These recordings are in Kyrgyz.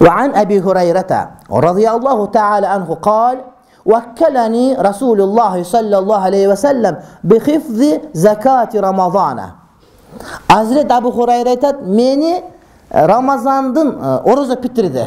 وعن أبي هريرة رضي الله تعالى عنه قال وكلني رسول الله صلى الله عليه وسلم بحفظ زكاة رمضان حضرت أبو هريرة айтат мени рамазандын орозо битирди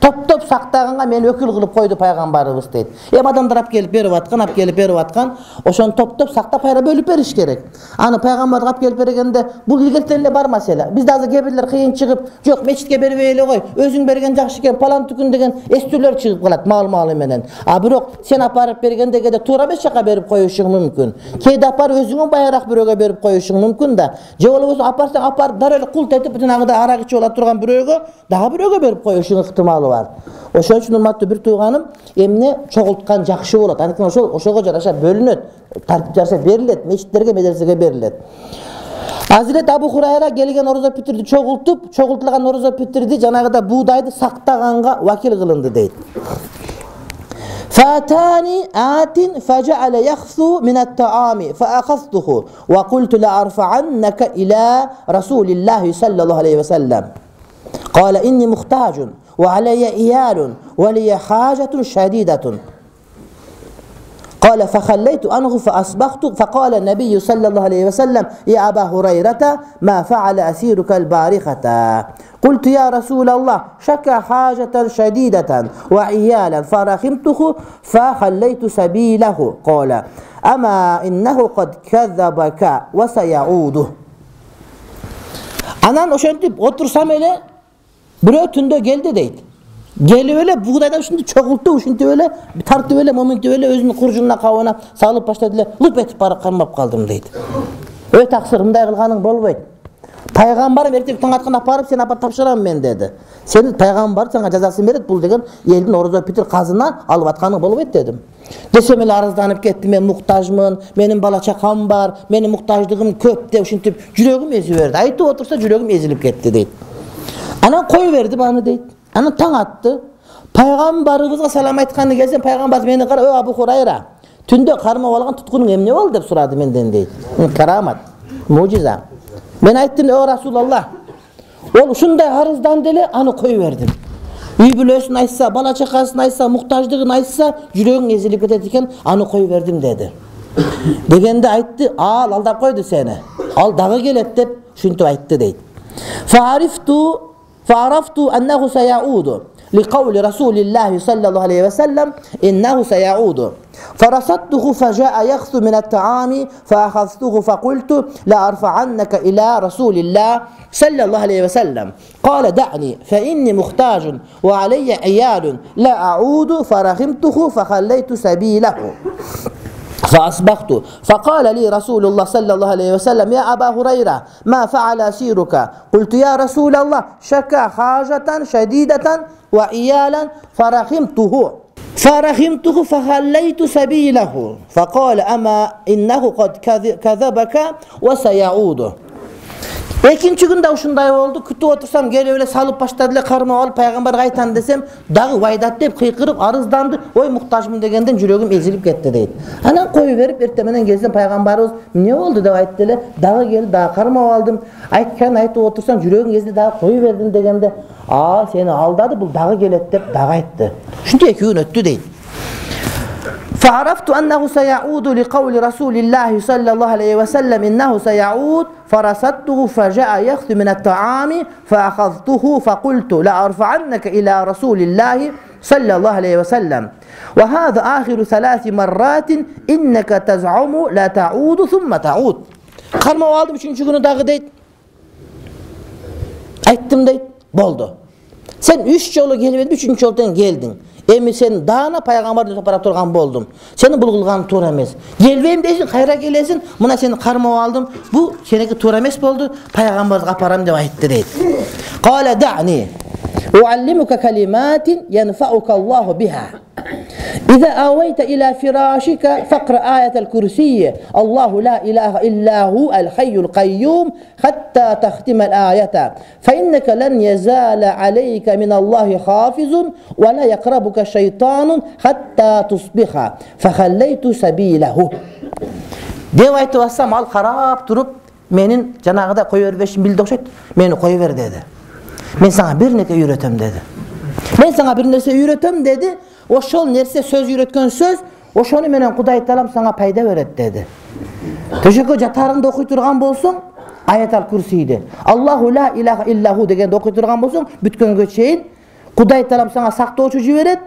топтоп сактаганга мени өкүл кылып койду пайгамбарыбыз дейт. Эми адамдар алып келип берип аткан алып келип берип аткан ошону топтоп сактап кайра бөлүп бериш керек. Аны пайгамбарга алып келип бергенде бул илгертен эле бар маселе. Бизде азыр кээ бирлер кыйын чыгып жок мечитке бербей эле кой өзүң берген жакшы экен палантыкүн деген эстөөлөр чыгып калат маал маалы менен. А бирок сен апарып бергенде кээде туура эмес жака берип коюшуң мүмкүн. Кээде апарып өзүңөн баягыраак бирөөгө берип коюшуң мүмкүн да. Же болбосо апарсаң апарып дароо эле култ этип жанагыдай арак ичип ала турган бирөөгө дагы бирөөгө берип коюшуң ыктымалы бар. Ошон үчүн урматтуу бир тууганым эмне чогулткан жакшы болот. Анткени ошол ошого жараша бөлүнөт тартип жараша берилет мечиттерге медресеге берилет. Азирет абу хурайра келген орозо питирди чогултуп чогултулган орозо питирди жанагыдай буудайды сактаганга вакил кылынды дейт فاتاني آت فجعل يخثو من الطعام فأخذته وقلت لأرفعنك إلى رسول الله صلى الله عليه وسلم قال إني مختاج وعلي إيال ولي حاجة شديدة قال فخليت عنه فأصبحت فقال النبي صلى الله عليه وسلم يا أبا هريرة ما فعل أسيرك البارخة قلت يا رسول الله شكى حاجة شديدة وعيالا فرحمته فخليت سبيله قال أما إنه قد كذبك وسيعوده анан ошентип отурсам эле бирөө түндө келди дейт Келип эле буудайдан ушинтип чогултуп ушинтип эле тартып эле моминтип эле өзүнүн куржунуна кабына салып баштады эле луп этип барып кармап калдым дейт. Ой таксыр мындай кылганың болбойт. Пайгамбарым эртең таң атканда апарып сени апарып тапшырам мен деди. Сени пайгамбар сага жазасын берет бул деген элдин орозо питир казына алып атканың болбойт дедим. Десем эле арызданып кетти мен муктажмын менин бала чакам бар менин муктаждыгым көп деп ушинтип жүрөгүм эзи берди. Айтып отурса жүрөгүм эзилип кетти дейт. Анан кое бердим аны дейт анан таң атты. Пайгамбарыбызга салам айтканы келсем пайгамбарыбыз мени карап ой абу хурайра түндө кармап алган туткунуң эмне болду? деп сурады менден дейт карамат мужиза мен айттым о расулалла ол ушундай арызданды эле аны кое бердим. Үй бүлөсүн айтса бала чакасын айтса муктаждыгын айтса жүрөгүң эзилип кетет экен аны кое бердим деди. Дегенде айтты ал алдап койду сени ал дагы келет деп ушинтип айтты дейт فعرفت أنه سيعود لقول رسول الله صلى الله عليه وسلم إنه سيعود فرصدته فجاء يخث من الطعام فأخذته فقلت لأرفعنك إلى رسول الله صلى الله عليه وسلم قال دعني فإني محتاج وعلي عيال لا أعود салаoху فخليت سبيله فأصبحت فقال لي رسول الله صلى الله عليه وسلم يا أبا هريرة ما فعل سيرك قلت يا رسول الله شكى حاجة شديدة وعيالا فرحمته فرحمته فخليت سبيله فقال أما إنه قد كذبك х экинчи күн да ушундай болду күтүп отурсам келип эле салып баштады эле кармап алып пайгамбарга айтам десем дагы убайдат деп кыйкырып арызданды ой муктажмын дегенден жүрөгүм эзилип кетти дейт анан кое берип эртең менен келсем пайгамбарыбыз эмне болду деп айтты эле дагы келип дагы кармап алдым айтканын айтып отурсаң жүрөгүң эзилди дагы кое бердим дегенде а сени алдады бул дагы келет деп дагы айтты ушинтип эки күн өттү дейт فعرفت أنه سيعود لقول رسول الله صلى الله عليه وسلم إنه سيعود فرصدته فجاء يخث من الطعام فأخذته فقلت لأرفعنك إلى رسول الله صلى الله عليه وسلم وهذا آخر ثلاث مرات إنك تزعم لا تعود ثم تعود кармап алдым үчүнчү күнү дагы дейт айттым дейт болду сен үч жолу келип эле үчүнчү жолу тең келдиң. Эми сен даана пайгамбарды өзүп бара турган болдум. Сенин бул кылганың туура эмес. Келбейм дейсиң кайра келесиң мына сени кармап алдым. Бул сеники туура эмес болду. Пайгамбарга апарам деп айтты дейт أعلمك كلمات ينفعك الله بها إذا آويت إلى فراشك فاقرأ آية الكرسي الله لا إله إلا هو الحي القيوم حتى تختم الآية فإنك لن يزال عليك من الله حافظ ولا يقربك شيطان حتى تصبح فخليت سبيله деп айтып атсам ал карап туруп менин жанагыдай кое бербешимди билди окшойт мени кое бер деди мен сага бир нерсе үйрөтөм деди. Мен сага бир нерсе үйрөтөм деди. Ошол нерсе сөз үйрөткөн сөз ошону менен кудай таалам сага пайда берет деди. Төшөккө жатаарыңда окуй турган болсоң аятал курсийди аллаху ла илаха иллаху дегенди окуй турган болсоң бүткөнгө чейин кудай таалам сага сактоочу жиберет.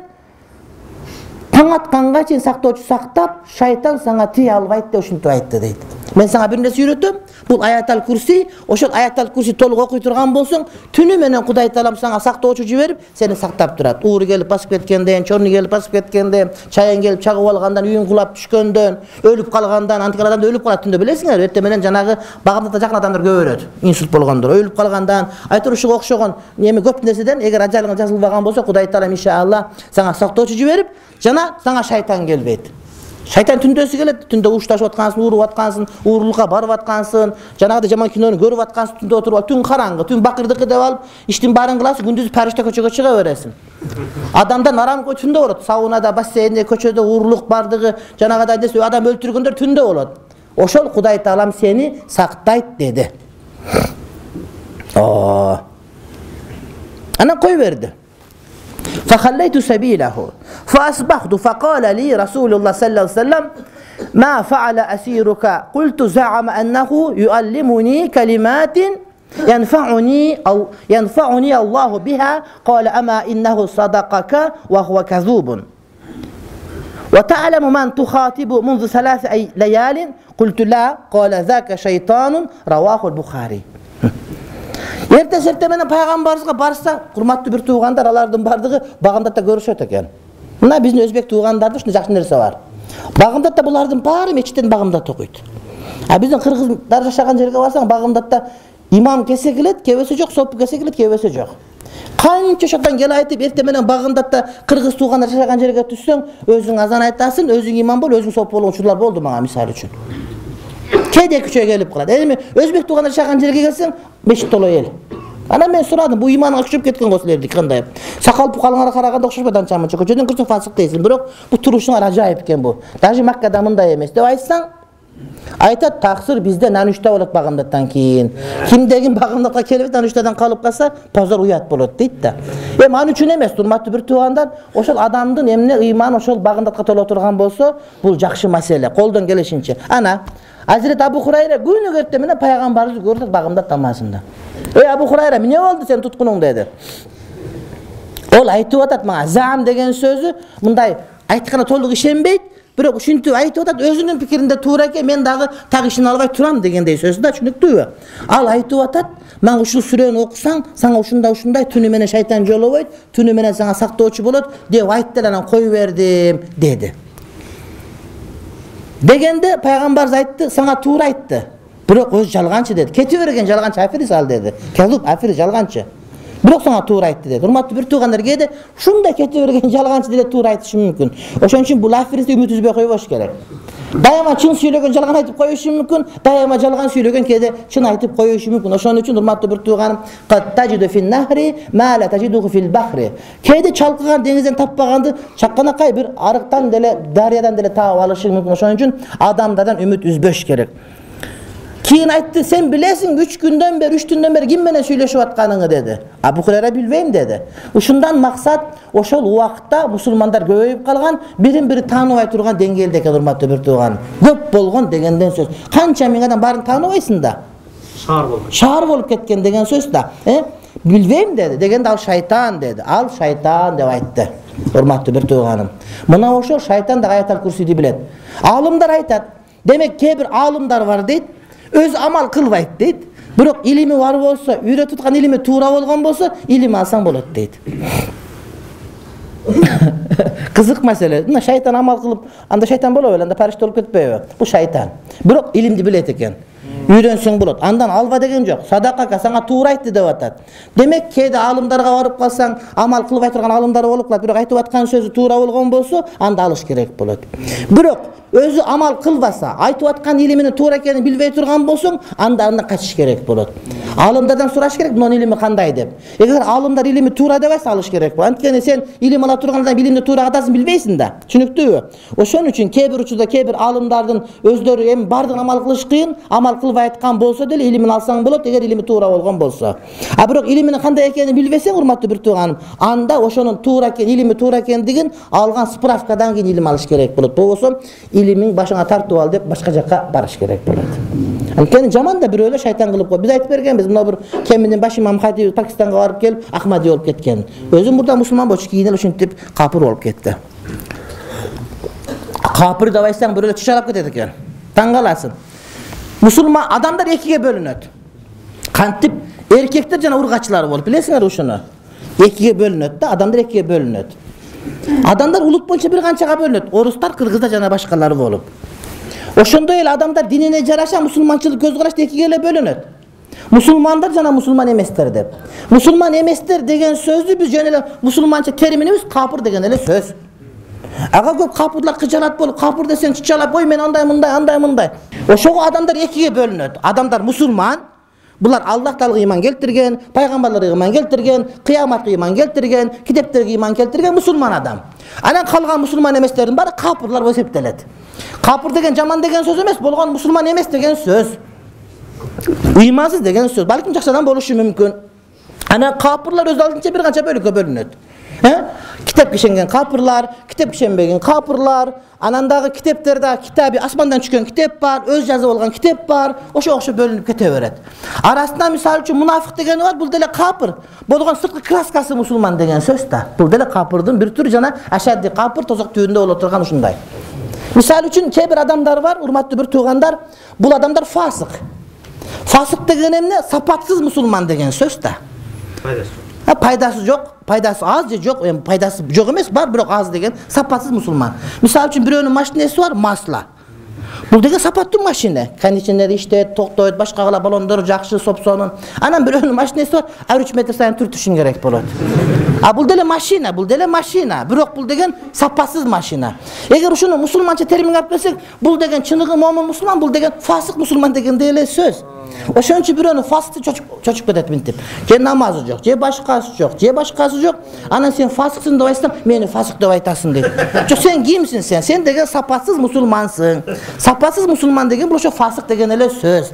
Таң атканга чейин сактоочу сактап шайтан сага тие албайт деп ушинтип айтты дейт мен сага бир нерсе үйрөтөм. Бул аятал курси ошол аятал курси толук окуй турган болсоң түнү менен кудай таалам сага сактоочу жиберип сени сактап турат. Ууру келип басып кеткенден чорну келип басып кеткенден чаян келип чагып алгандан үйүң кулап түшкөндөн өлүп калгандан антиген адамдар өлүп калат түндө билесиңерби эртең менен жанагы багымдатка жакын адамдар көп өлөт инсульт болгондор. Өлүп калгандан айтор ушуга окшогон эме көп нерседен эгер ажалыңыз жазылбаган болсо кудай таалам иншалла сага сактоочу жиберип жана сага шайтан келбейт шайтан түндөсү келет түндө ушташып аткансың ууруп аткансың уурулукка барып аткансың жанагыдай жаман кинону көрүп аткансың түндө отуруп алып түн караңгы түн бакырдыкы деп алып иштин баарын кыласың күндүз париште көчөгө чыга бересиң. Адамдар нарам түндө болот. Саунада бассейнде көчөдө уурулук баардыгы жанагыдай нерсе адам өлтүргөндөр түндө болот. Ошол кудай таалам сени сактайт деди. Анан кое берди فخليت سبيله فأصبحت فقال لي رسول الله صلى الله عليه وسلم ما فعل أسيرك قلت زعم أنه يؤلمني كلمات ينفعني أو ينفعني الله بها قال أما إنه صدقك وهو كذوب وتعلم من تخاطب منذ ثلاث ليال قلت لا قال ذاك شيطان رواه البخاري эртең эртең менен пайгамбарыбызга барса урматтуу бир туугандар алардын баардыгы багымдатта көрүшөт экен. Мына биздин өзбек туугандарда ушундай жакшы нерсе бар. Багымдатта булардын баары мечиттен багымдат окуйт. А биздин кыргыздар жашаган жерге барсаң багымдатта имам келсе келет кебесе жок сопу келсе келет кебесе жок. Канча жактан кел айтып эртең менен багымдатта кыргыз туугандар жашаган жерге түшсөң өзүң азан айтасың өзүң имам бол өзүң сопу болгон учурлар болду мага мисалы үчүн. Кээде эки үчөө келип калат. Эми өзбек туугандар жашаган жерге келсең мечит толо эл. Анан мен сурадым бул иманыга күчөп кеткен го силердики кандай? Сакал пукалыңарга караганда окшошпойт анча мынча көчөдөн көрсөң фасык дейсиң. Бирок бул турушуңар ажайып экен бул даже маккада мындай эмес деп айтсаң айтат таксыр бизде нанүчтө болот багымдаттан кийин. Кимде ким багымдатка келбейт нанүчтөдөн калып калса позор уят болот дейт да. Эми ал үчүн эмес урматтуу бир туугандар ошол адамдын эмне ыйманы ошол багымдатка толо турган болсо бул жакшы маселе колдон келишинче ана азирети абу хурайра күнүгө эртең менен пайгамбарыбызды көрүп атат багымдат намазында эй абу хурайра эмне болду сенин туткунуң? деди. Ол айтып атат мага зам деген сөзү мындай айтканда толук ишенбейт бирок ушинтип айтып атат өзүнүн пикиринде туура экен мен дагы так ишене албай турам дегендей сөз да түшүнүктүүбү ал айтып атат мага ушул сүрөнү окусаң сага ушундай ушундай түнү менен шайтан жолобойт түнү менен сага сактоочу болот деп айтты эле анан кое бердим? деди дегенде пайгамбарыбыз айтты сага туура айтты бирок өзү жалганчы деди. Кете берген жалганчы афирис ал деди. Казуб афирис жалганчы бирок сага туура айтты деди. Урматтуу бир туугандар кээде ушундай кете берген жалганчы деле туура айтышы мүмкүн ошон үчүн бул афиристе үмүт үзбөй койбош керек. Дайыма чын сүйлөгөн жалган айтып коюшу мүмкүн дайыма жалган сүйлөгөн кээде чын айтып коюшу мүмкүн. Ошон үчүн урматтуу бир тууганым кээде чалкыган деңизден таппаганды чаканакай бир арыктан деле дарыядан деле таап алышы мүмкүн. Ошон үчүн адамдардан үмүт үзбөш керек кийин айтты сен билесиң үч күндөн бери үч түндөн бери ким менен сүйлөшүп атканыңы? деди. Абу хурайра билбейм деди. Ушундан максат ошол убакытта мусулмандар көбөйүп калган бирин бири тааныбай турган деңгээлде экен урматтуу бир тууганым көп болгон дегенден сөз. Канча миң адам баарын тааныбайсың да? Шаар болуп шаар болуп кеткен деген сөз да. Э? Билбейм деди. Дегенде ал шайтан деди. Ал шайтан деп айтты урматтуу бир тууганым мына ошол шайтан да аятал курсийди билет аалымдар айтат демек кээ бир аалымдар бар дейт өзү амал кылбайт дейт бирок илими бар болсо үйрөтүп аткан илими туура болгон болсо илим алсаң болот дейт кызык маселе мына шайтан амал кылып анда шайтан боло беле анда париште болуп кетпейби бул шайтан бирок илимди билет экен үйрөнсөң болот. Андан алба деген жок. Садакака сага туура айтты деп атат. Демек кээде аалымдарга барып калсаң амал кылбай турган аалымдар болуп калат. Бирок айтып аткан сөзү туура болгон болсо анда алыш керек болот. Бирок өзү амал кылбаса айтып аткан илиминин туура экенин билбей турган болсоң анда андан качыш керек болот. Аалымдардан сураш керек мунун илими кандай? деп. Эгер аалымдар илими туура деп айтса алыш керек анткени сен илим ала турганда билимди туура катасын билбейсиң да. Түшүнүктүүбү ошон үчүн кээ бир учурда кээ бир аалымдардын өздөрү эми баардыгын амал кылыш кыйын амал кылбай айткан болсо деле илимин алсаң болот эгер илими туура болгон болсо. А бирок илиминин кандай экенин билбесең урматтуу бир тууганым анда ошонун туура экен илими туура экендигин алган справкадан кийин илим алыш керек болот. Болбосо илимиң башыңа тартып ал деп башка жака барыш керек болот. Анткени жаман да бирөөлөр шайтан кылып коет. Биз айтып бергенбиз мына бир кеминин баш имам хатиби пакистанга барып келип ахмади болуп кеткен. Өзү мурда мусулман болчу кийин эле ушинтип капыр болуп кетти. Капыр деп айтсаң бирөөлөр чычалап кетет экен. Таң каласың мусулман адамдар экиге бөлүнөт. Кантип? Эркектер жана ургачылар болуп билесиңерби ушуну? Экиге бөлүнөт да адамдар экиге бөлүнөт. Адамдар улут боюнча бир канчага бөлүнөт. Орустар кыргыздар жана башкалар болуп. Ошондой эле адамдар динине жараша мусулманчылык көз караш экиге эле бөлүнөт. Мусулмандар жана мусулман эместер деп. Мусулман эместер деген сөздү биз жөн эле мусулманча терминибиз капыр деген эле сөз ага көп капырлар кыжалат болуп капыр десең чычалап ой мен андай мындай андай мындай ошого адамдар экиге бөлүнөт. Адамдар мусулман. Булар аллах таалага ыйман келтирген пайгамбарларга ыйман келтирген кыяматка ыйман келтирген китептерге ыйман келтирген мусулман адам. Анан калган мусулман эместердин баары капырлар болуп эсептелет. Капыр деген жаман деген сөз эмес болгону мусулман эмес деген сөз. Ыймансыз деген сөз. Балким жакшы адам болушу мүмкүн. Анан капырлар өз алдынча бир канча бөлүккө бөлүнөт э? китепке ишенген капырлар китепке ишенбеген капырлар анан дагы китептер дагы китаби асмандан түшкөн китеп бар өз жазып алган китеп бар ошого окшоп бөлүнүп кете берет. Арасында мисалы үчүн мунафык дегени бар бул деле капыр. Болгон сырткы краскасы мусулман деген сөз да. Бул деле капырдын бир түрү жана ашадди капыр тозок түбүндө боло турган ушундай. Мисалы үчүн кээ бир адамдар бар урматтуу бир туугандар бул адамдар фасык. Фасык деген эмне сапатсыз мусулман деген сөз да. Пайдасы жок пайдасы жок пайдасы аз же жок эми пайдасы жок эмес бар бирок аз деген сапатсыз мусулман. Мисалы үчүн бирөөнүн машинеси бар масло бул деген сапаттуу машина. Кондиционер иштейт токтойт башка кыла баллондору жакшы сопсонун анан бирөөнүн машинеси бар ар үч метр сайын түртүшүң керек болот. А бул деле машина бул деле машина. Бирок бул деген сапасыз машина. Эгер ушуну мусулманча терминге алып келсек бул деген чыныгы момун мусулман бул деген фасык мусулман дегендей эле сөз ошон үчүн бирөөнү фасыкты чочуп кетет мынтип же намазы жок же башкасы жок же башкасы жок. Анан сен фасыксың деп айтсаң мени фасык деп айтасың дейт жок сен кимсиң сен сен деген сапатсыз мусулмансың. Сапатсыз мусулман деген бул ошо фасык деген эле сөз.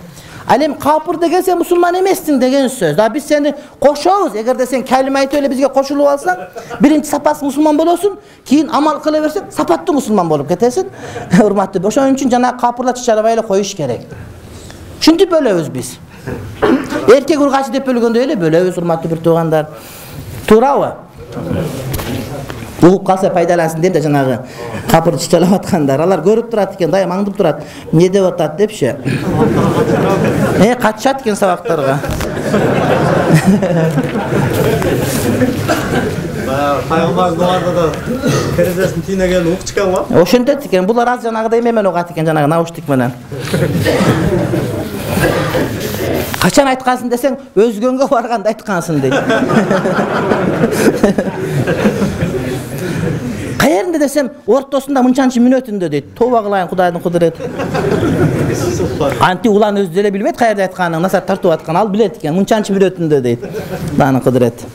Ал эми капыр деген сен мусулман эмессиң деген сөз. А биз сени кошобуз. Эгерде сен калима айтып эле бизге кошулуп алсаң биринчи сапатсыз мусулман болосуң кийин амал кыла берсең сапаттуу мусулман болуп кетесиң. Урматтуу ошон үчүн жанагы капырлар чычалабай эле коюш керек ушинтип бөлөбүз биз. Эркек ургачы деп бөлгөндөй эле бөлөбүз урматтуу бир туугандар. Туурабы? Угуп калса пайдалансын дейм да жанагы капырды чычалап аткандар. Алар көрүп турат экен дайым аңдып турат. Эмне деп атат депчи? Э катышат экен сабактарга. Пайгамбардын убагында да терезесинин түбүнө келип угчу экен го ошентет экен булар азыр жанагыдай эме менен угат экен жанагы наушник менен качан айткансың десең өзгөнгө барганда айткансың дейт каеринде десем ортосунда мынчанчы мүнөтүндө? дейт. Тооба кылайын кудайдын кудурети антип улан өзү деле билбейт каерде айтканын насаат тартып атканын ал билет экен мынчанчы мүнөтүндө? дейт. Кудайдын кудурети